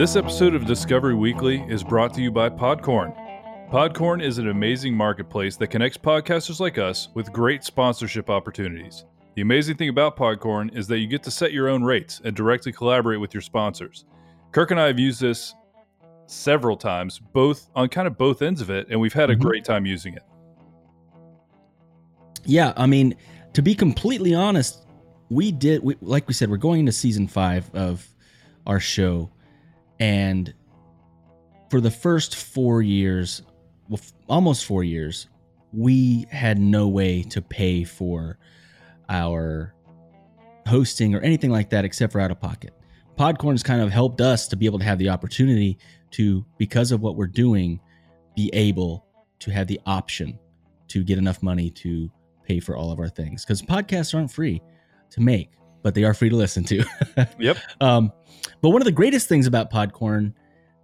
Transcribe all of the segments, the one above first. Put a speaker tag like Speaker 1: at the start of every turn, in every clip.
Speaker 1: This episode of Discovery Weekly is brought to you by Podcorn. Podcorn is an amazing marketplace that connects podcasters like us with great sponsorship opportunities. The amazing thing about Podcorn is that you get to set your own rates and directly collaborate with your sponsors. Kirk and I have used this several times, both on kind of both ends of it, and we've had a
Speaker 2: Mhm.
Speaker 1: great time using it.
Speaker 2: Yeah, I mean, to be completely honest, we did we, like we said, we're going into season five of our show, and for the first four years, well, f- almost four years, we had no way to pay for our hosting or anything like that except for out of pocket. Podcorn has kind of helped us to be able to have the opportunity to, because of what we're doing, be able to have the option to get enough money to pay for all of our things because podcasts aren't free to make, but they are free to listen to.
Speaker 1: Yep.
Speaker 2: Um, but one of the greatest things about Podcorn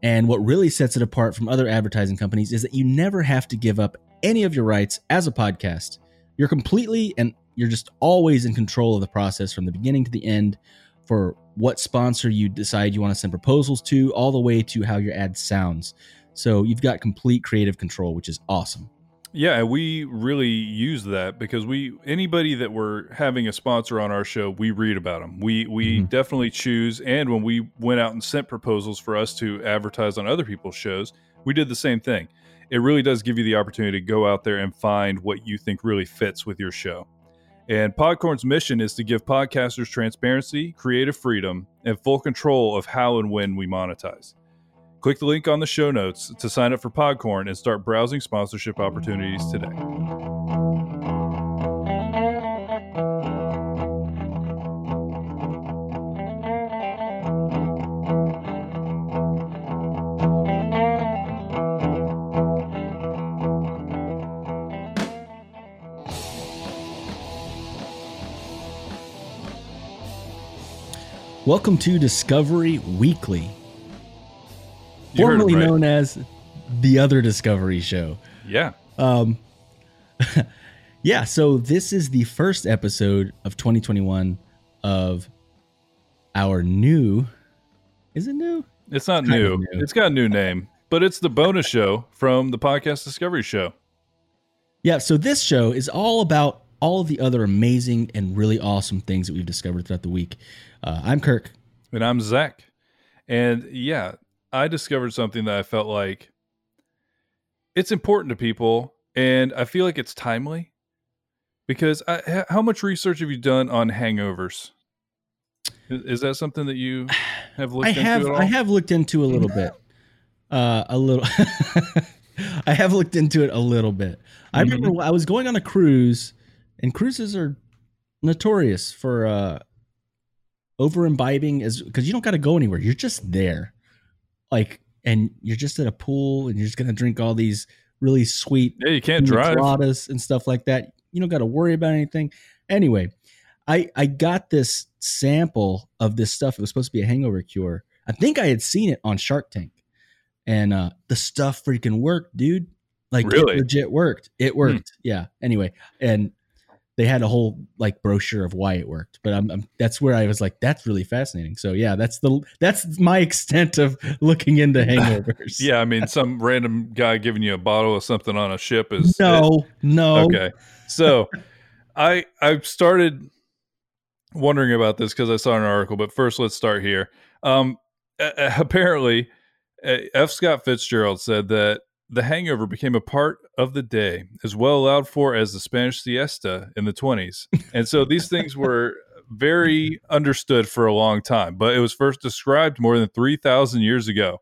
Speaker 2: and what really sets it apart from other advertising companies is that you never have to give up any of your rights as a podcast. You're completely and you're just always in control of the process from the beginning to the end for what sponsor you decide you want to send proposals to, all the way to how your ad sounds. So you've got complete creative control, which is awesome.
Speaker 1: Yeah, and we really use that because we anybody that we're having a sponsor on our show, we read about them. We we
Speaker 2: Mhm.
Speaker 1: definitely choose, and when we went out and sent proposals for us to advertise on other people's shows, we did the same thing. It really does give you the opportunity to go out there and find what you think really fits with your show. And Podcorn's mission is to give podcasters transparency, creative freedom, and full control of how and when we monetize. Click the link on the show notes to sign up for Podcorn and start browsing sponsorship opportunities today.
Speaker 2: Welcome to Discovery Weekly,
Speaker 1: You
Speaker 2: formerly
Speaker 1: right.
Speaker 2: known as the Other Discovery Show.
Speaker 1: Yeah.
Speaker 2: Um, yeah, so this is the first episode of 2021 of our new. Is it new?
Speaker 1: It's not
Speaker 2: It's
Speaker 1: new.
Speaker 2: new.
Speaker 1: It's got a new name, but it's the bonus show from the Podcast Discovery Show.
Speaker 2: Yeah, so this show is all about all of the other amazing and really awesome things that we've discovered throughout the week. Uh, I'm Kirk.
Speaker 1: And I'm Zach. And yeah, I discovered something that I felt like it's important to people. And I feel like it's timely because I, how much research have you done on hangovers? Is, is that something that you have looked
Speaker 2: I
Speaker 1: into
Speaker 2: have
Speaker 1: all?
Speaker 2: I have looked into a little bit. Uh, a little. I have looked into it a little bit. I
Speaker 1: Mhm.
Speaker 2: remember I was going on a cruise, and cruises are notorious for uh, over imbibing, as because you don't got to go anywhere. You're just there, like, and you're just at a pool, and you're just gonna drink all these really sweet
Speaker 1: Yeah, you can't drive.
Speaker 2: and stuff like that. You don't got to worry about anything. Anyway, I I got this sample of this stuff. It was supposed to be a hangover cure. I think I had seen it on Shark Tank, and uh, the stuff freaking worked, dude. Like
Speaker 1: Really?
Speaker 2: it legit worked. It worked. Yeah. Anyway, and they had a whole like brochure of why it worked. But I'm, I'm that's where I was like, that's really fascinating. So yeah, that's the that's my extent of looking into hangovers.
Speaker 1: Yeah, I mean, some random guy giving you a bottle of something on a ship is it.
Speaker 2: No, no.
Speaker 1: Okay. So I I started wondering about this because I saw an article, but first let's start here. Um, a- apparently, uh, F. Scott Fitzgerald said that the hangover became a part of the day, as well allowed for as the Spanish siesta in the 20s. And so these things were very understood for a long time, but it was first described more than 3,000 years ago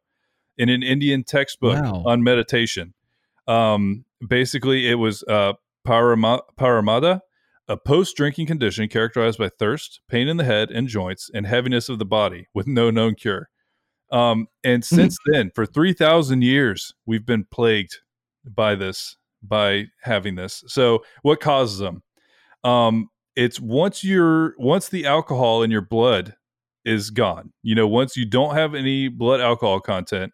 Speaker 1: in an Indian textbook
Speaker 2: Wow.
Speaker 1: on meditation. Um, basically, it was uh, parama- paramada, a post drinking condition characterized by thirst, pain in the head and joints, and heaviness of the body with no known cure. Um, and since then, for 3,000 years, we've been plagued by this, by having this. So, what causes them? Um, it's once you're, once the alcohol in your blood is gone, you know, once you don't have any blood alcohol content,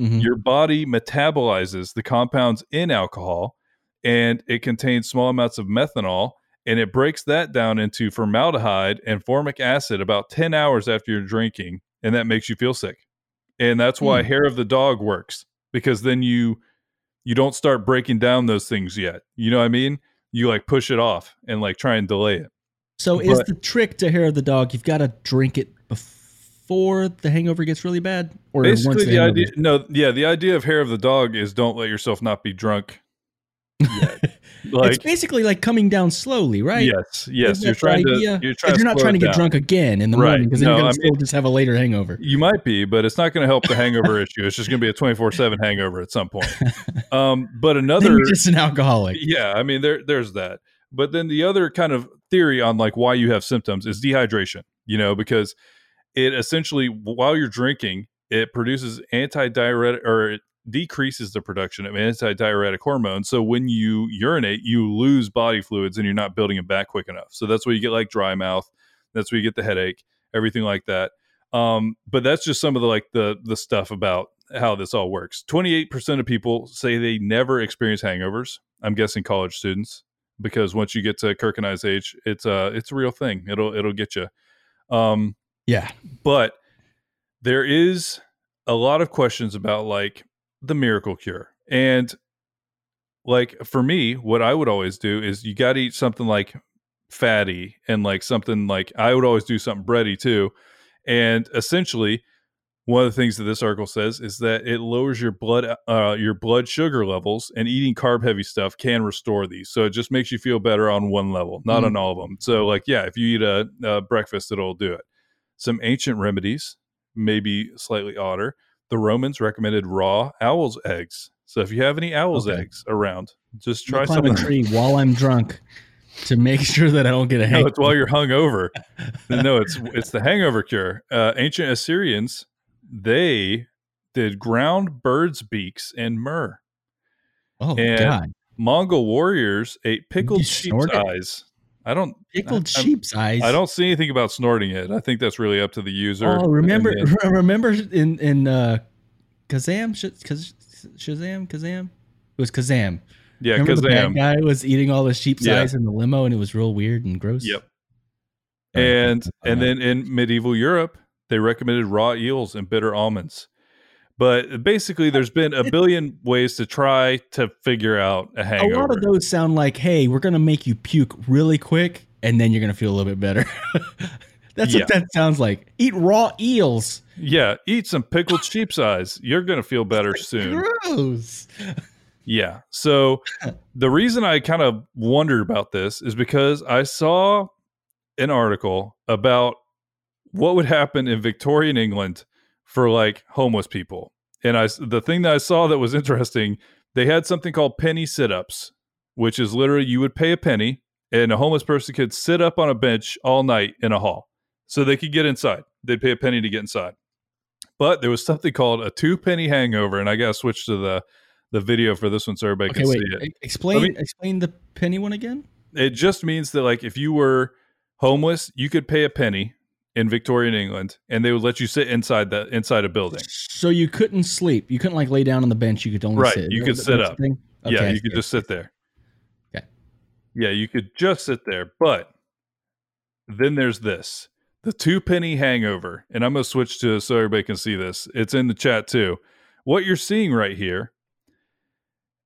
Speaker 2: Mhm.
Speaker 1: your body metabolizes the compounds in alcohol and it contains small amounts of methanol and it breaks that down into formaldehyde and formic acid about 10 hours after you're drinking and that makes you feel sick and that's why
Speaker 2: Hmm.
Speaker 1: hair of the dog works because then you you don't start breaking down those things yet. You know what I mean? You like push it off and like try and delay it.
Speaker 2: So is the trick to hair of the dog? You've got to drink it before the hangover gets really bad, or
Speaker 1: Basically, the
Speaker 2: hangover-
Speaker 1: idea no, yeah, the idea of hair of the dog is don't let yourself not be drunk. yet.
Speaker 2: it's basically like coming down slowly, right?
Speaker 1: yes, yes, you're trying to you're trying to
Speaker 2: you're not trying to get
Speaker 1: down.
Speaker 2: drunk again in the
Speaker 1: Right.
Speaker 2: morning because then
Speaker 1: No,
Speaker 2: you're going
Speaker 1: I
Speaker 2: to still just have a later hangover.
Speaker 1: You might be, but it's not going to help the hangover issue. It's just going to be a 24 7 hangover at some point. Um, but
Speaker 2: Then
Speaker 1: another,
Speaker 2: you're just an alcoholic.
Speaker 1: yeah, I mean, there, there's that. But then the other kind of theory on like why you have symptoms is dehydration, you know, because it essentially, while you're drinking, it produces anti-diuretic or it decreases the production of anti-diuretic hormones. So when you urinate, you lose body fluids and you're not building it back quick enough. So that's where you get like dry mouth. That's where you get the headache, everything like that. Um, but that's just some of the like the the stuff about how this all works. Twenty eight percent of people say they never experience hangovers. I'm guessing college students because once you get to Kirkani's age, it's a it's a real thing. It'll it'll get you. Um,
Speaker 2: Yeah.
Speaker 1: but there is a lot of questions about like the miracle cure. And like for me what i would always do is you got to eat something like fatty and like something like i would always do something bready too. And essentially one of the things that this article says is that it lowers your blood uh, your blood sugar levels and eating carb heavy stuff can restore these. So it just makes you feel better on one level not
Speaker 2: Mm.
Speaker 1: on all of them so like yeah if you eat a, a breakfast it'll do it. Some ancient remedies maybe slightly odder the romans recommended raw owl's eggs so if you have any owl's
Speaker 2: Okay.
Speaker 1: eggs around just
Speaker 2: Try
Speaker 1: some
Speaker 2: a tree while I'm drunk to make sure that I don't get a
Speaker 1: No,
Speaker 2: hangover.
Speaker 1: it's while you're hungover. no, it's it's the hangover cure. Uh, ancient Assyrians they did ground birds' beaks and myrrh.
Speaker 2: oh
Speaker 1: and-
Speaker 2: God!
Speaker 1: Mongol warriors ate pickled sheep's eyes. I don't
Speaker 2: Pickled
Speaker 1: I'm-
Speaker 2: sheep's eyes.
Speaker 1: I don't see anything about snorting it. I think that's really up to the user.
Speaker 2: Oh, remember,
Speaker 1: then-
Speaker 2: remember in in uh, Kazam, Sh- Shazam, Kazam. It was Kazam.
Speaker 1: yeah,
Speaker 2: remember the bad
Speaker 1: Kazam.
Speaker 2: guy was eating all the sheep's
Speaker 1: Yeah.
Speaker 2: eyes in the limo, and it was real weird and gross.
Speaker 1: Yep. And and then in medieval Europe, they recommended raw eels and bitter almonds. But basically, there's been a billion ways to try to figure out a hangover.
Speaker 2: a lot of those sound like, "Hey, we're gonna make you puke really quick, and then you're gonna feel a little bit better." That's
Speaker 1: Yeah.
Speaker 2: what that sounds like. Eat raw eels.
Speaker 1: Yeah, eat some pickled sheep's eyes. You're going to feel better soon.
Speaker 2: Gross.
Speaker 1: Yeah. So the reason I kind of wondered about this is because I saw an article about what would happen in Victorian England for like homeless people. And I the thing that I saw that was interesting, they had something called penny sit-ups, which is literally you would pay a penny and a homeless person could sit up on a bench all night in a hall. So they could get inside. They'd pay a penny to get inside. But there was something called a two penny hangover, and I gotta switch to the the video for this one so everybody
Speaker 2: Okay,
Speaker 1: can
Speaker 2: wait.
Speaker 1: see it.
Speaker 2: Explain.
Speaker 1: Me-
Speaker 2: explain the penny one again.
Speaker 1: It just means that like if you were homeless, you could pay a penny in Victorian England, and they would let you sit inside the inside a building.
Speaker 2: So you couldn't sleep. You couldn't like lay down on the bench. You could only
Speaker 1: Right,
Speaker 2: sit.
Speaker 1: you could sit up.
Speaker 2: thing?
Speaker 1: yeah, you could just sit there.
Speaker 2: Okay.
Speaker 1: Yeah, you could just sit there. But then there's this the two penny hangover. And I'm going to switch to so everybody can see this. It's in the chat too. What you're seeing right here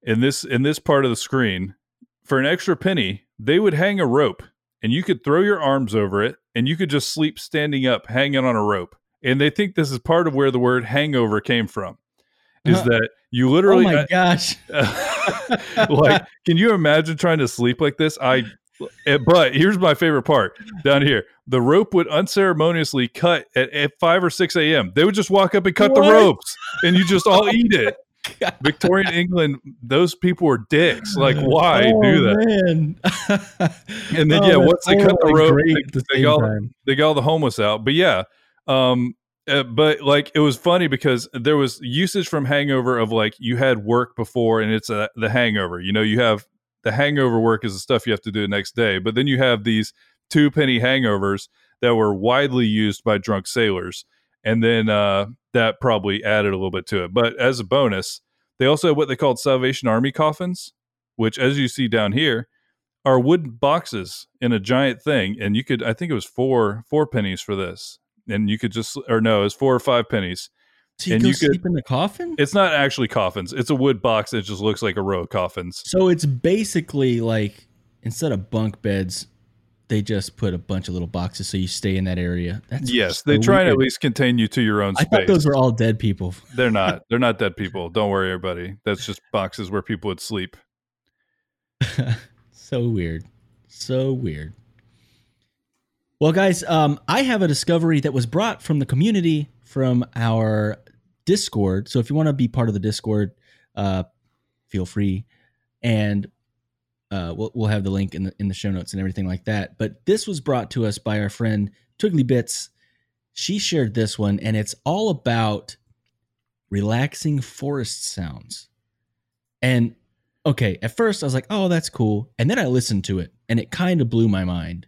Speaker 1: in this in this part of the screen, for an extra penny, they would hang a rope and you could throw your arms over it and you could just sleep standing up hanging on a rope. And they think this is part of where the word hangover came from. Is
Speaker 2: Uh-huh.
Speaker 1: that you
Speaker 2: Oh
Speaker 1: literally
Speaker 2: my gosh!
Speaker 1: like can you imagine trying to sleep like this i eh, but here's my favorite part down here the rope would unceremoniously cut at, at 5 or 6 a.m they would just walk up and cut the ropes and you just all eat it victorian england those people were dicks like why
Speaker 2: Oh,
Speaker 1: do that. And then,
Speaker 2: Oh,
Speaker 1: yeah, once they cut the rope, they-
Speaker 2: the
Speaker 1: they
Speaker 2: same
Speaker 1: go- they got all the homeless out. But yeah, um, uh, but like it was funny because there was usage from hangover of like you had work before and it's a, the hangover. You know, you have the hangover work is the stuff you have to do the next day, but then you have these two penny hangovers that were widely used by drunk sailors, and then uh, that probably added a little bit to it. But as a bonus, they also had what they called Salvation Army coffins, which, as you see down here, are wooden boxes in a giant thing, and you could I think it was four four pennies for this, and you could just or no, it was four or five pennies,
Speaker 2: So you
Speaker 1: And
Speaker 2: go
Speaker 1: you could-
Speaker 2: sleep in the coffin?
Speaker 1: It's not actually coffins. It's a wood box. It just looks like a row of coffins.
Speaker 2: So it's basically like instead of bunk beds, they just put a bunch of little boxes so you stay in that area. That's
Speaker 1: Yes,
Speaker 2: so
Speaker 1: they try and at least contain you to your own space.
Speaker 2: I thought those were all dead people.
Speaker 1: They're not. They're not dead people. Don't worry, everybody. That's just boxes where people would sleep.
Speaker 2: so weird. So weird. Well, guys, um, I have a discovery that was brought from the community from our Discord. So if you want to be part of the Discord, uh, feel free. And uh, we'll, we'll have the link in the in the show notes and everything like that. But this was brought to us by our friend Twiggly Bits. She shared this one, and it's all about relaxing forest sounds. And okay, at first I was like, oh, that's cool. And then I listened to it and it kind of blew my mind.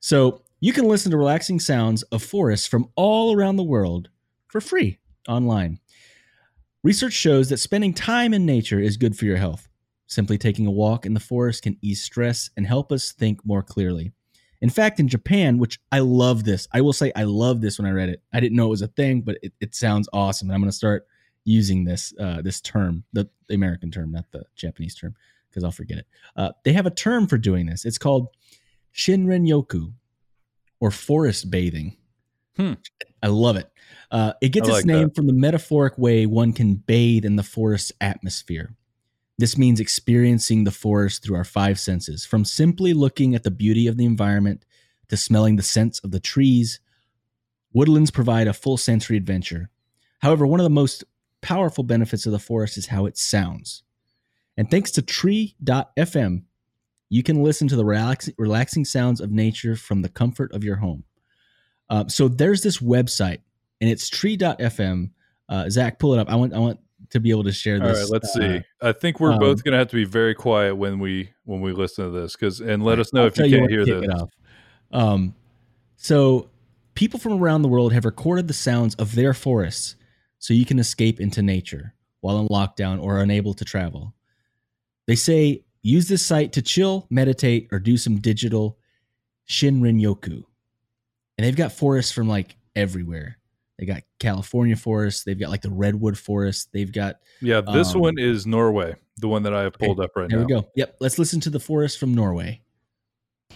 Speaker 2: So you can listen to relaxing sounds of forests from all around the world for free online. Research shows that spending time in nature is good for your health. Simply taking a walk in the forest can ease stress and help us think more clearly. In fact, in Japan, which I love this, I will say I love this when I read it. I didn't know it was a thing, but it, it sounds awesome. And I'm going to start using this uh, this term, the, the American term, not the Japanese term, because I'll forget it. Uh, they have a term for doing this. It's called Shinrin Yoku, or forest bathing.
Speaker 1: Hmm.
Speaker 2: I love it. Uh, it gets
Speaker 1: I
Speaker 2: its name
Speaker 1: that.
Speaker 2: from the metaphoric way one can bathe in the forest's atmosphere. This means experiencing the forest through our five senses, from simply looking at the beauty of the environment to smelling the scents of the trees. Woodlands provide a full sensory adventure. However, one of the most powerful benefits of the forest is how it sounds. And thanks to tree.fm, you can listen to the relaxing, relaxing sounds of nature from the comfort of your home. Uh, so there's this website, and it's tree.fm. Uh, Zach, pull it up. I want I want to be able to share this.
Speaker 1: right, let's
Speaker 2: uh,
Speaker 1: see. I think we're
Speaker 2: um,
Speaker 1: both going to have to be very quiet when we when we listen to this cuz and let us know
Speaker 2: I'll
Speaker 1: if you can't
Speaker 2: what,
Speaker 1: hear this.
Speaker 2: Um, so people from around the world have recorded the sounds of their forests, so you can escape into nature while in lockdown or unable to travel. They say use this site to chill, meditate, or do some digital Shinrin Yoku. And they've got forests from like everywhere. They got California forests. They've got like the redwood forest. They've got
Speaker 1: Yeah, this
Speaker 2: Um,
Speaker 1: one is Norway, the one that I have
Speaker 2: Okay,
Speaker 1: pulled up right
Speaker 2: there
Speaker 1: now.
Speaker 2: we go. Yep, let's listen to the forest from Norway.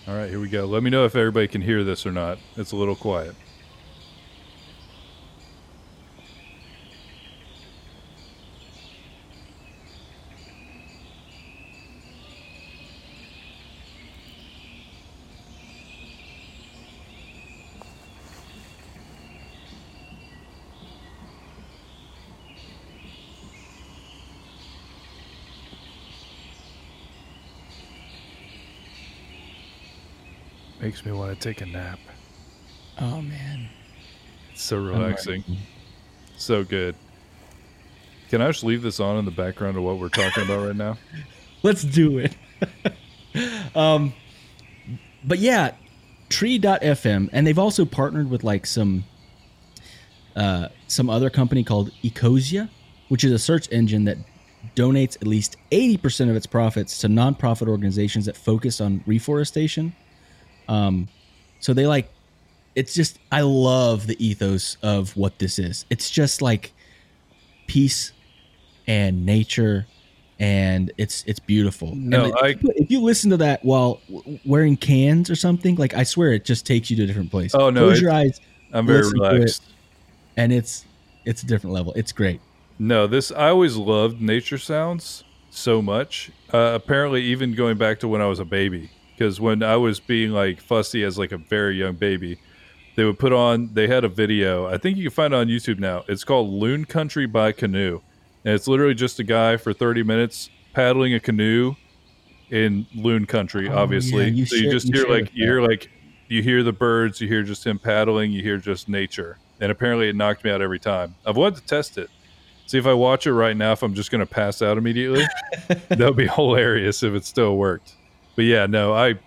Speaker 1: All right, here we go. Let me know if everybody can hear this or not. It's a little quiet. Makes me want to take a nap.
Speaker 2: Oh man,
Speaker 1: It's so relaxing.
Speaker 2: ready.
Speaker 1: So good. Can I just leave this on in the background of what we're talking about right now?
Speaker 2: Let's do it. um, but yeah, tree.fm, and they've also partnered with like some uh, some other company called Ecosia, which is a search engine that donates at least 80% of its profits to nonprofit organizations that focus on reforestation. Um, so they like, it's just, I love the ethos of what this is. It's just like peace and nature and it's it's beautiful.
Speaker 1: No,
Speaker 2: And
Speaker 1: I-
Speaker 2: if, you, listen to that while wearing cans or something, like I swear it just takes you to a different place.
Speaker 1: Oh, no,
Speaker 2: Close your eyes
Speaker 1: I'm very
Speaker 2: to it.
Speaker 1: relaxed.
Speaker 2: and it's it's a different level. It's great.
Speaker 1: No, this I always loved nature sounds so much. Uh, apparently, even going back to when I was a baby, because when I was being like fussy as like a very young baby, they would put on. They had a video. I think you can find it on YouTube now. It's called "Loon Country by Canoe," and it's literally just a guy for 30 minutes paddling a canoe in loon country.
Speaker 2: Oh,
Speaker 1: obviously,
Speaker 2: yeah, you
Speaker 1: so you just
Speaker 2: you
Speaker 1: hear like you hear like you hear the birds, you hear just him paddling, you hear just nature. And apparently it knocked me out every time. I've wanted to test it. See if I watch it right now if I'm just going to pass out immediately. that would be hilarious if it still worked. But yeah, no, I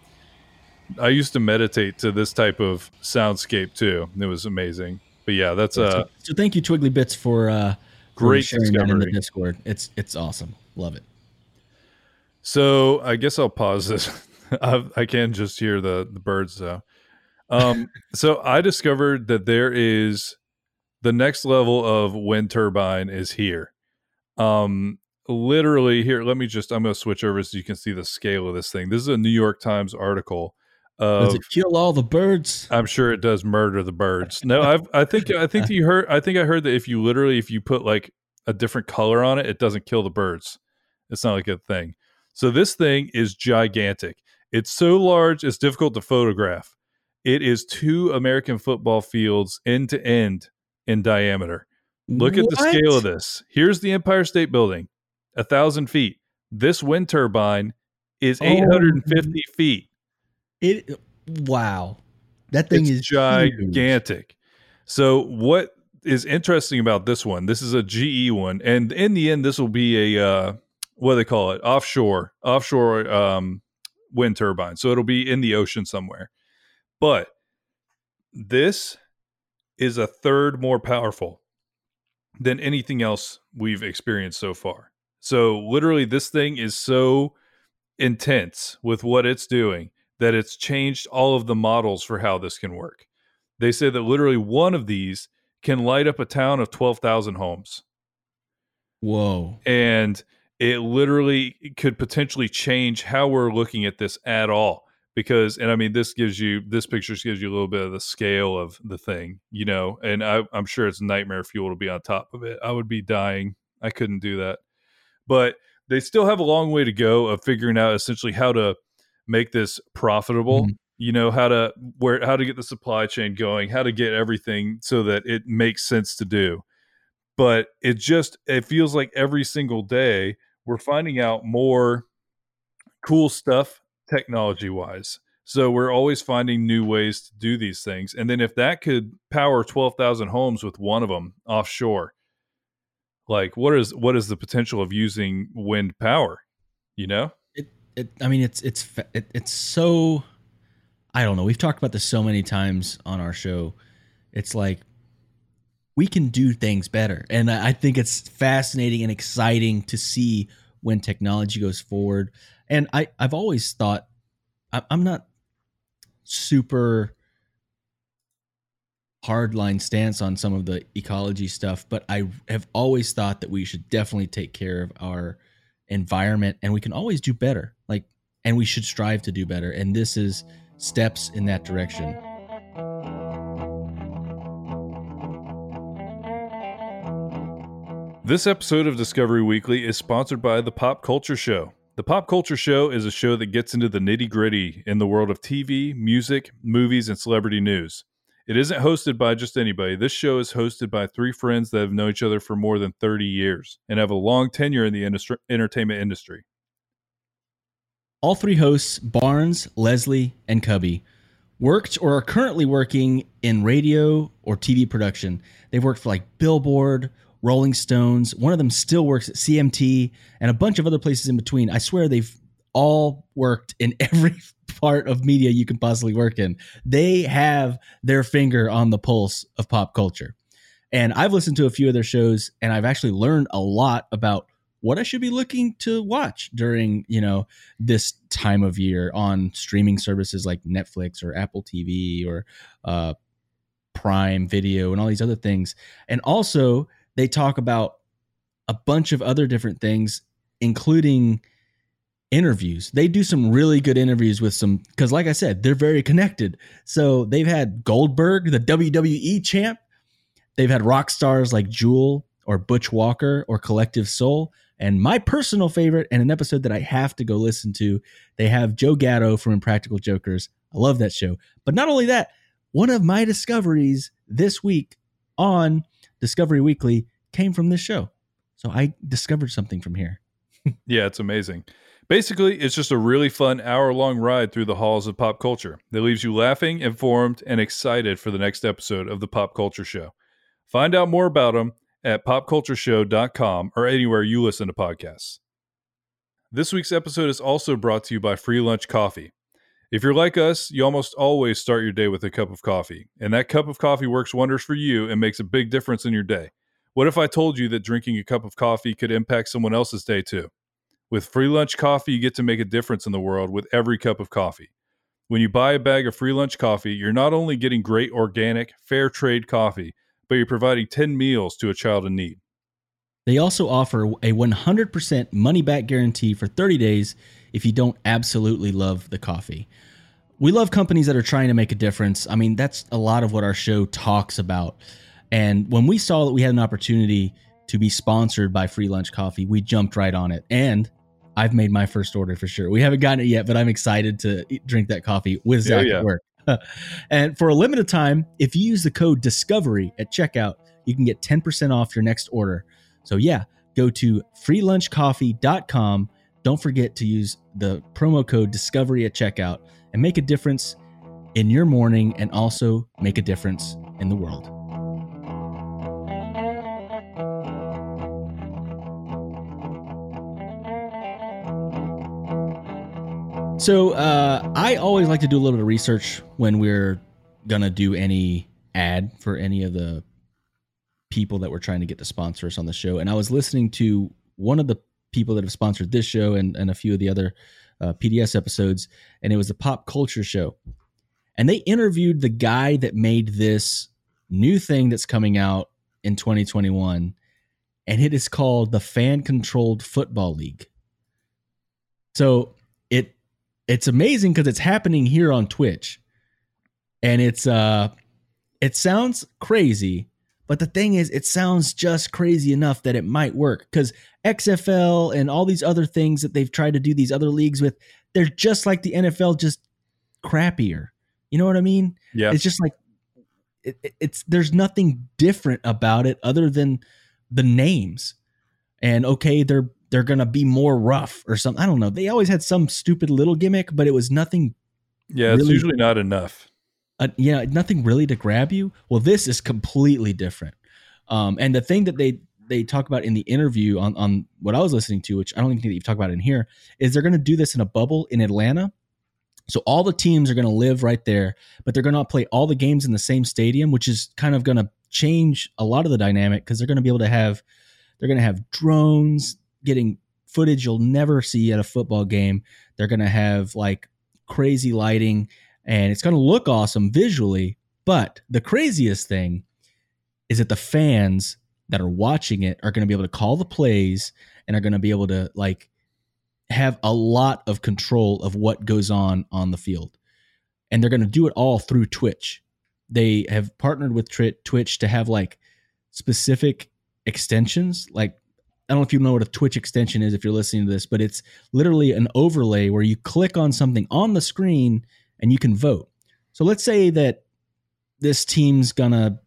Speaker 1: I used to meditate to this type of soundscape too. It was amazing. But yeah, that's uh
Speaker 2: so, so thank you, Twiggly Bits, for uh, for
Speaker 1: Great
Speaker 2: sharing that in the
Speaker 1: discovery.
Speaker 2: Discord. It's it's awesome. Love it.
Speaker 1: So I guess I'll pause this. I, I can just hear the the birds though. Um, so I discovered that there is the next level of wind turbine is here. Um, literally here. Let me just. I'm going to switch over so you can see the scale of this thing. This is a New York Times article. Of,
Speaker 2: Does it kill all the birds?
Speaker 1: I'm sure it does murder the birds. No, I've, I think I think you heard. I think I heard that if you literally if you put like a different color on it, it doesn't kill the birds. It's not like a thing. So this thing is gigantic. It's so large, it's difficult to photograph. It is two American football fields end to end in diameter. Look at the scale of this. Here's the Empire State Building, a thousand feet. This wind turbine is
Speaker 2: Oh.
Speaker 1: 850 feet.
Speaker 2: It wow, that thing
Speaker 1: it's
Speaker 2: is huge.
Speaker 1: gigantic. So what is interesting about this one? This is a GE one, and in the end, this will be a uh, what do they call it? Offshore, offshore um, wind turbine. So it'll be in the ocean somewhere. But this is a third more powerful than anything else we've experienced so far. So literally, this thing is so intense with what it's doing that it's changed all of the models for how this can work. They say that literally one of these can light up a town of 12,000 homes.
Speaker 2: Whoa,
Speaker 1: And it literally could potentially change how we're looking at this at all. Because, and I mean, this gives you, this picture gives you a little bit of the scale of the thing, you know, and I, I'm sure it's nightmare fuel to be on top of it. I would be dying. I couldn't do that. But they still have a long way to go of figuring out essentially how to make this profitable
Speaker 2: Mhm.
Speaker 1: you know how to where how to get the supply chain going how to get everything so that it makes sense to do. But it just it feels like every single day we're finding out more cool stuff technology wise so we're always finding new ways to do these things. And then if that could power 12,000 homes with one of them offshore like what is what is the potential of using wind power you know
Speaker 2: it, it I mean, it's it's it, it's so. I don't know. We've talked about this so many times on our show. It's like we can do things better, and I think it's fascinating and exciting to see when technology goes forward. And I I've always thought I'm not super hardline stance on some of the ecology stuff, but I have always thought that we should definitely take care of our environment and we can always do better. Like and we should strive to do better. And this is steps in that direction.
Speaker 1: This episode of Discovery Weekly is sponsored by The Pop Culture Show. The Pop Culture Show is a show that gets into the nitty gritty in the world of TV, music, movies, and celebrity news. It isn't hosted by just anybody. This show is hosted by three friends that have known each other for more than 30 years and have a long tenure in the entertainment industry.
Speaker 2: All three hosts, Barnes, Leslie, and Cubby, worked or are currently working in radio or TV production. They've worked for like Billboard, Rolling Stones. One of them still works at CMT and a bunch of other places in between. I swear they've all worked in every part of media you can possibly work in. They have their finger on the pulse of pop culture. And I've listened to a few of their shows and I've actually learned a lot about what I should be looking to watch during, you know, this time of year on streaming services like Netflix or Apple TV or uh, Prime Video and all these other things. And also, they talk about a bunch of other different things, including interviews. They do some really good interviews with some, because like I said, they're very connected. So they've had Goldberg, the WWE champ. They've had rock stars like Jewel or Butch Walker or Collective Soul. And my personal favorite, and an episode that I have to go listen to, they have Joe Gatto from Impractical Jokers. I love that show. But not only that, one of my discoveries this week on Discovery Weekly came from this show. So I discovered something from here.
Speaker 1: Yeah, it's amazing. Basically, it's just a really fun hour long ride through the halls of pop culture that leaves you laughing, informed, and excited for the next episode of the Pop Culture Show. Find out more about them at popcultureshow.com or anywhere you listen to podcasts. This week's episode is also brought to you by Free Lunch Coffee. If you're like us, you almost always start your day with a cup of coffee, and that cup of coffee works wonders for you and makes a big difference in your day. What if I told you that drinking a cup of coffee could impact someone else's day too? With free lunch coffee, you get to make a difference in the world with every cup of coffee. When you buy a bag of free lunch coffee, you're not only getting great organic, fair trade coffee, but you're providing 10 meals to a child in need.
Speaker 2: They also offer a 100% money back guarantee for 30 days if you don't absolutely love the coffee. We love companies that are trying to make a difference. I mean, that's a lot of what our show talks about. And when we saw that we had an opportunity to be sponsored by Free Lunch Coffee, we jumped right on it. And I've made my first order for sure. We haven't gotten it yet, but I'm excited to drink that coffee with Zach yeah. at work. and for a limited time, if you use the code DISCOVERY at checkout, you can get 10% off your next order. So, yeah, go to freelunchcoffee.com. Don't forget to use the promo code DISCOVERY at checkout and make a difference in your morning and also make a difference in the world. So uh, I always like to do a little bit of research when we're gonna do any ad for any of the people that we're trying to get to sponsor us on the show. And I was listening to one of the people that have sponsored this show and, and a few of the other uh, PDS episodes, and it was the pop culture show. And they interviewed the guy that made this new thing that's coming out in 2021, and it is called the Fan Controlled Football League. So it's amazing because it's happening here on Twitch, and it's uh, it sounds crazy, but the thing is, it sounds just crazy enough that it might work because XFL and all these other things that they've tried to do these other leagues with, they're just like the NFL, just crappier. You know what I mean?
Speaker 1: Yeah.
Speaker 2: It's just like it, it's there's nothing different about it other than the names. And okay, they're they're gonna be more rough or something. I don't know. They always had some stupid little gimmick, but it was nothing.
Speaker 1: Yeah, it's usually not enough.
Speaker 2: Uh, yeah, nothing really to grab you. Well, this is completely different. Um, and the thing that they they talk about in the interview on on what I was listening to, which I don't even think that you've talked about in here, is they're going to do this in a bubble in Atlanta. So all the teams are going to live right there, but they're going to play all the games in the same stadium, which is kind of going to change a lot of the dynamic because they're going to be able to have they're going to have drones getting footage you'll never see at a football game. They're going to have like crazy lighting and it's going to look awesome visually. But the craziest thing is that the fans that are watching it are going to be able to call the plays and are going to be able to like have a lot of control of what goes on on the field. And they're going to do it all through Twitch. They have partnered with Twitch to have like specific extensions like I don't know if you know what a Twitch extension is if you're listening to this, but it's literally an overlay where you click on something on the screen and you can vote. So let's say that this team's gonna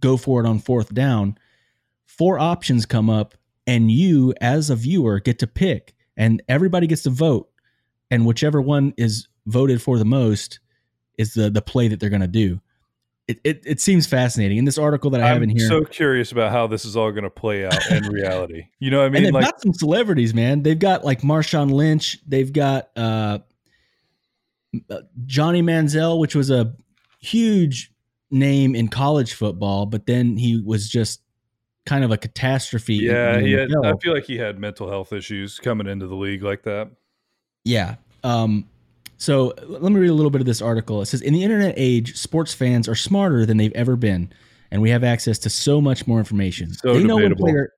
Speaker 2: go for it on fourth down. Four options come up, and you, as a viewer, get to pick, and everybody gets to vote. And whichever one is voted for the most is the the play that they're gonna do it, it, it, seems fascinating. In this article that I
Speaker 1: I'm
Speaker 2: have in here, I'm
Speaker 1: so curious about how this is all going to play out in reality. You know what I mean?
Speaker 2: And they've like, got some celebrities, man. They've got like Marshawn Lynch. They've got uh, uh, Johnny Manziel, which was a huge name in college football, but then he was just kind of a catastrophe.
Speaker 1: Yeah, he had, I feel like he had mental health issues coming into the league like that.
Speaker 2: Yeah. Um, so let me read a little bit of this article. It says In the internet age, sports fans are smarter than they've ever been, and we have access to so much more information.
Speaker 1: So they know debatable. when player.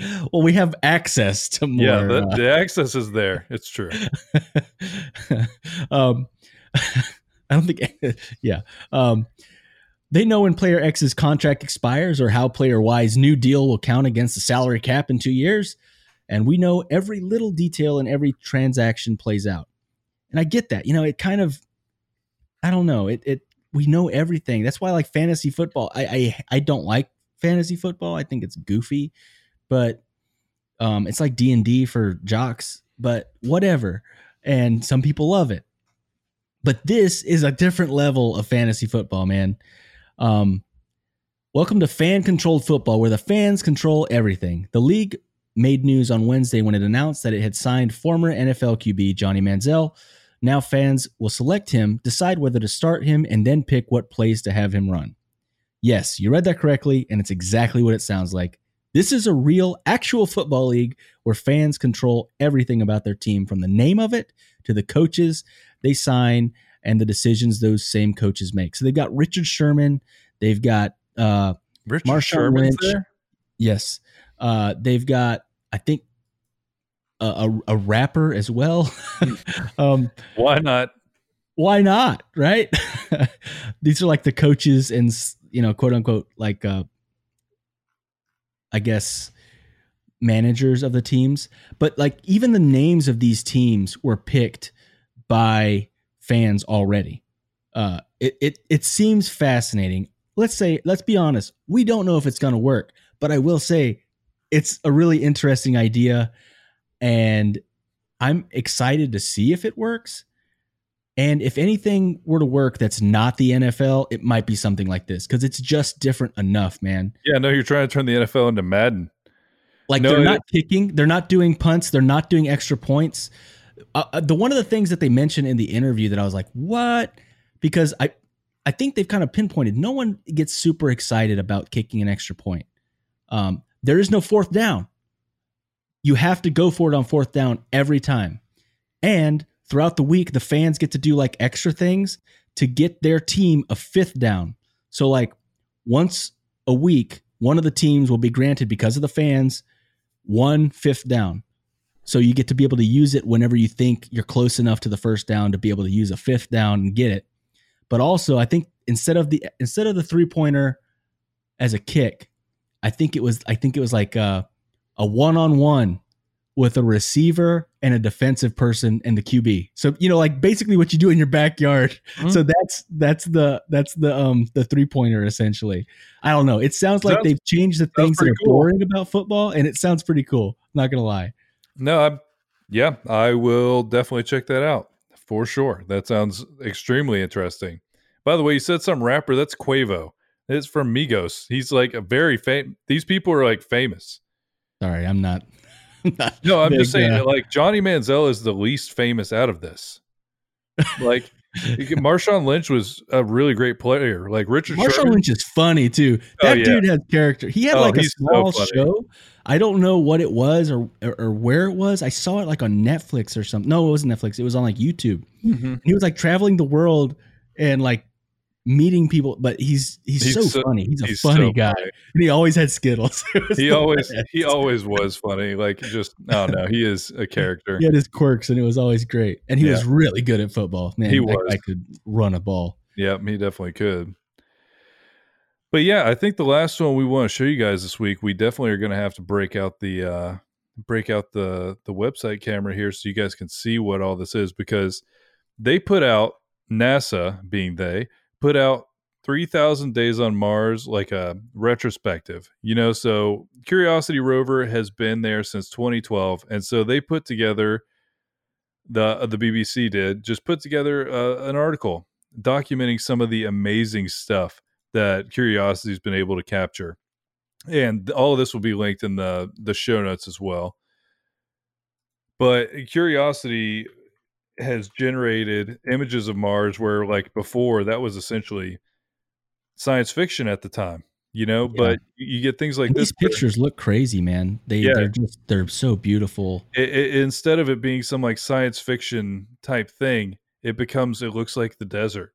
Speaker 2: well, we have access to more.
Speaker 1: Yeah, the, uh, the access is there. It's true.
Speaker 2: um, I don't think. yeah. Um, they know when player X's contract expires or how player Y's new deal will count against the salary cap in two years. And we know every little detail and every transaction plays out and I get that. You know, it kind of, I don't know. It it we know everything. That's why I like fantasy football. I I I don't like fantasy football. I think it's goofy, but um, it's like D and D for jocks. But whatever. And some people love it. But this is a different level of fantasy football, man. Um, welcome to fan controlled football, where the fans control everything. The league made news on Wednesday when it announced that it had signed former NFL QB Johnny Manziel now fans will select him, decide whether to start him, and then pick what plays to have him run. Yes, you read that correctly, and it's exactly what it sounds like. This is a real, actual football league where fans control everything about their team from the name of it to the coaches they sign and the decisions those same coaches make. So they've got Richard Sherman, They've got uh,
Speaker 1: Richard
Speaker 2: Marshawn
Speaker 1: Sherman's
Speaker 2: Lynch.
Speaker 1: there.
Speaker 2: yes, uh, they've got think a, a, a rapper as well. um,
Speaker 1: Why not?
Speaker 2: why not? Right? These are like the coaches and you know, quote unquote, like uh, I guess managers of the teams. But like even the names of these teams were picked by fans already. Uh, it it it seems fascinating. Let's say, let's be honest, we don't know if it's going to work, but I will say it's a really interesting idea, and I'm excited to see if it works. And if anything were to work that's not the NFL, it might be something like this because it's just different enough, man.
Speaker 1: Yeah, no, you're trying to turn the NFL into Madden.
Speaker 2: Like
Speaker 1: No,
Speaker 2: they're not kicking, they're not doing punts, they're not doing extra points. Uh, uh, the one of the things that they mentioned in the interview that I was like, "What?" Because I, I think they've kind of pinpointed. No one gets super excited about kicking an extra point. Um, there is no fourth down. You have to go for it on fourth down every time, and throughout the week, the fans get to do like extra things to get their team a fifth down. So like once a week, one of the teams will be granted because of the fans one fifth down. So you get to be able to use it whenever you think you're close enough to the first down to be able to use a fifth down and get it. But also, I think instead of the instead of the three pointer as a kick, I think it was I think it was like a, a one on one with a receiver and a defensive person and the QB. So you know, like basically what you do in your backyard.
Speaker 1: Mhm.
Speaker 2: So that's that's the that's the um the three pointer essentially. I don't know. It sounds like
Speaker 1: Sounds-
Speaker 2: they've changed the things that are
Speaker 1: cool.
Speaker 2: boring about football, and it sounds pretty cool. Not gonna lie.
Speaker 1: No, I'm yeah, I will definitely check that out for sure. That sounds extremely interesting. By the way, you said some rapper. That's Quavo. It's from Migos. He's like a very famous. These people are like famous.
Speaker 2: Sorry, I'm not. I'm not
Speaker 1: No, I'm
Speaker 2: big,
Speaker 1: just saying
Speaker 2: uh,
Speaker 1: that like Johnny Manziel is the least famous out of this. Like Marshawn Lynch was a really great player. Like Richard
Speaker 2: Marshawn
Speaker 1: Sherman.
Speaker 2: Lynch is funny too.
Speaker 1: Oh,
Speaker 2: That
Speaker 1: yeah.
Speaker 2: dude has character. He had
Speaker 1: Oh,
Speaker 2: like a
Speaker 1: he's so
Speaker 2: small show. I don't know what it was or, or or where it was. I saw it like on Netflix or something. No, it wasn't Netflix. It was on like YouTube.
Speaker 1: Mhm.
Speaker 2: And he was like traveling the world and like meeting people. But he's he's,
Speaker 1: He's
Speaker 2: so,
Speaker 1: so-
Speaker 2: funny. He's a
Speaker 1: He's
Speaker 2: funny
Speaker 1: so
Speaker 2: guy,
Speaker 1: funny.
Speaker 2: and he always had Skittles.
Speaker 1: He always
Speaker 2: best.
Speaker 1: he always was funny. Like just I don't. He is a character.
Speaker 2: he had his quirks, and it was always great. And he was really good at football. Man,
Speaker 1: He was.
Speaker 2: I could run a ball.
Speaker 1: Yeah, he definitely could. But yeah, I think the last one we want to show you guys this week, we definitely are going to have to break out the uh break out the the website camera here so you guys can see what all this is because they put out NASA being they put out 3000 days on Mars like a retrospective. You know, so Curiosity rover has been there since 2012 and so they put together the uh, the BBC did just put together uh, an article documenting some of the amazing stuff that Curiosity's been able to capture. And all of this will be linked in the the show notes as well. But Curiosity has generated images of Mars where like before that was essentially science fiction at the time, you know,
Speaker 2: Yeah.
Speaker 1: but you get things like
Speaker 2: And
Speaker 1: this
Speaker 2: these pictures look crazy, man. They
Speaker 1: Yeah.
Speaker 2: they're just they're so beautiful.
Speaker 1: it, it, instead of it being some like science fiction type thing, it becomes it looks like the desert,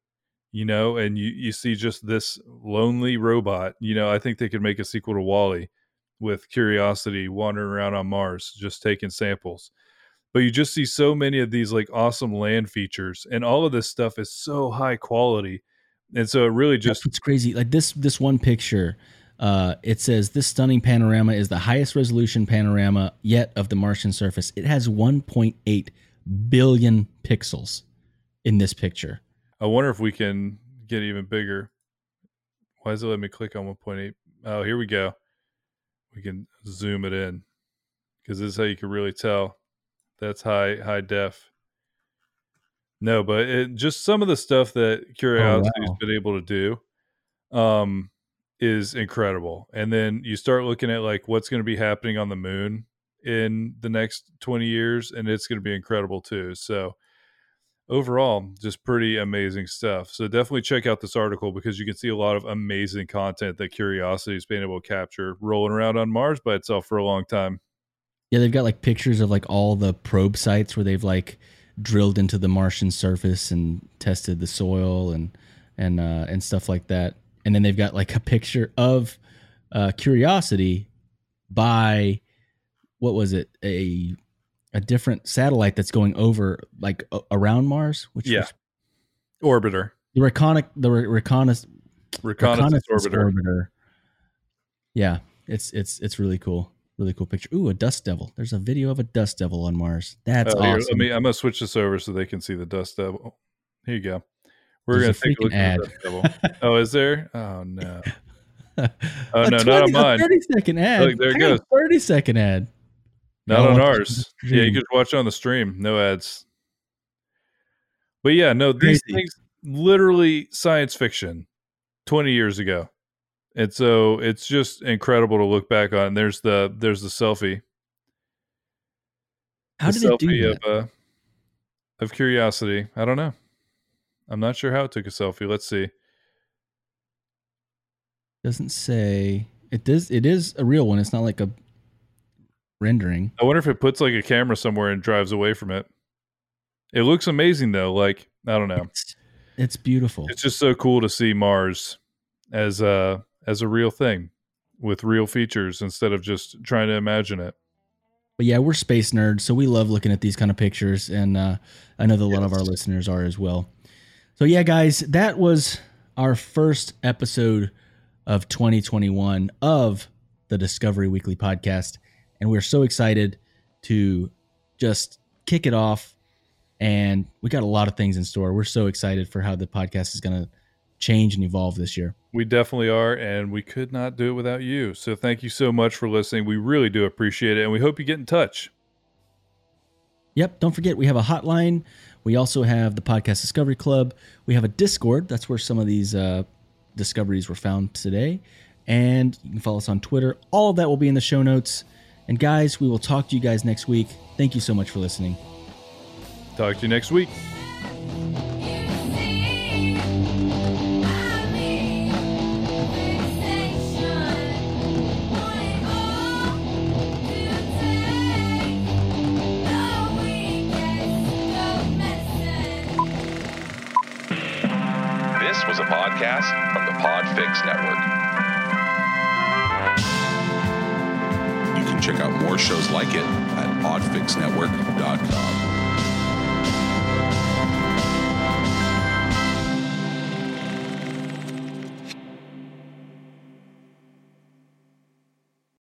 Speaker 1: you know, and you you see just this lonely robot. You know, I think they could make a sequel to WALL-E with Curiosity wandering around on Mars, just taking samples. But you just see so many of these like awesome land features, and all of this stuff is so high quality, and so it really just
Speaker 2: it's crazy. Like this this one picture, uh, it says this stunning panorama is the highest resolution panorama yet of the Martian surface. It has 1.8 billion pixels in this picture.
Speaker 1: I wonder if we can get even bigger. Why does it let me click on 1.8? Oh, here we go. We can zoom it in because this is how you can really tell. That's high high def. No, but it, just some of the stuff that Curiosity's
Speaker 2: wow.
Speaker 1: been able to do um, is incredible. And then you start looking at like what's going to be happening on the moon in the next 20 years, and it's going to be incredible too. So overall just pretty amazing stuff so definitely check out this article because you can see a lot of amazing content that curiosity has been able to capture rolling around on mars by itself for a long time
Speaker 2: Yeah, they've got like pictures of like all the probe sites where they've like drilled into the Martian surface and tested the soil and and uh, and stuff like that. and then they've got like a picture of uh, Curiosity by what was it a a different satellite that's going over like a- around Mars, which
Speaker 1: Yeah.
Speaker 2: was
Speaker 1: Orbiter.
Speaker 2: the reconic the re- reconnaissance
Speaker 1: Reconnaissance,
Speaker 2: reconnaissance
Speaker 1: orbiter.
Speaker 2: orbiter. Yeah, it's it's it's really cool. Really cool picture. Ooh, a dust devil. There's a video of a dust devil on Mars. That's
Speaker 1: Oh, here,
Speaker 2: awesome.
Speaker 1: let me. I'm gonna switch this over so they can see the dust devil. Oh, here you go. We're
Speaker 2: There's
Speaker 1: gonna take a look
Speaker 2: freaking
Speaker 1: at
Speaker 2: ad.
Speaker 1: the dust devil. oh, is there? Oh no. Oh no, not
Speaker 2: 20
Speaker 1: on
Speaker 2: a
Speaker 1: mine.
Speaker 2: 30 second ad.
Speaker 1: Look, there it
Speaker 2: I
Speaker 1: goes.
Speaker 2: 30 second ad.
Speaker 1: Not on ours. Yeah, you can watch it on the stream. No ads. But yeah, no, these
Speaker 2: Crazy.
Speaker 1: things literally science fiction 20 years ago. And so it's just incredible to look back on. There's the there's the selfie.
Speaker 2: How
Speaker 1: the
Speaker 2: did it do
Speaker 1: selfie
Speaker 2: that?
Speaker 1: of uh of curiosity. I don't know. I'm not sure how it took a selfie. Let's see.
Speaker 2: Doesn't say. It does. It is a real one. It's not like a rendering.
Speaker 1: I wonder if it puts like a camera somewhere and drives away from it. It looks amazing though. Like, I don't know.
Speaker 2: It's, it's beautiful.
Speaker 1: It's just so cool to see Mars as a as a real thing with real features instead of just trying to imagine it.
Speaker 2: But yeah, we're space nerds, so we love looking at these kind of pictures, and uh, I know that a lot of our listeners are as well. So yeah, guys, that was our first episode of 2021 of the Discovery Weekly podcast, and we're so excited to just kick it off. And we got a lot of things in store. We're so excited for how the podcast is going to change and evolve this year.
Speaker 1: We definitely are, and we could not do it without you. So thank you so much for listening. We really do appreciate it, and we hope you get in touch.
Speaker 2: Yep. Don't forget, we have a hotline. We also have the Podcast Discovery Club. We have a Discord. That's where some of these uh, discoveries were found today. And you can follow us on Twitter. All of that will be in the show notes. And guys, we will talk to you guys next week. Thank you so much for listening.
Speaker 1: Talk to you next week.
Speaker 3: Podfix Network. You can check out more shows like it at podfixnetwork.com.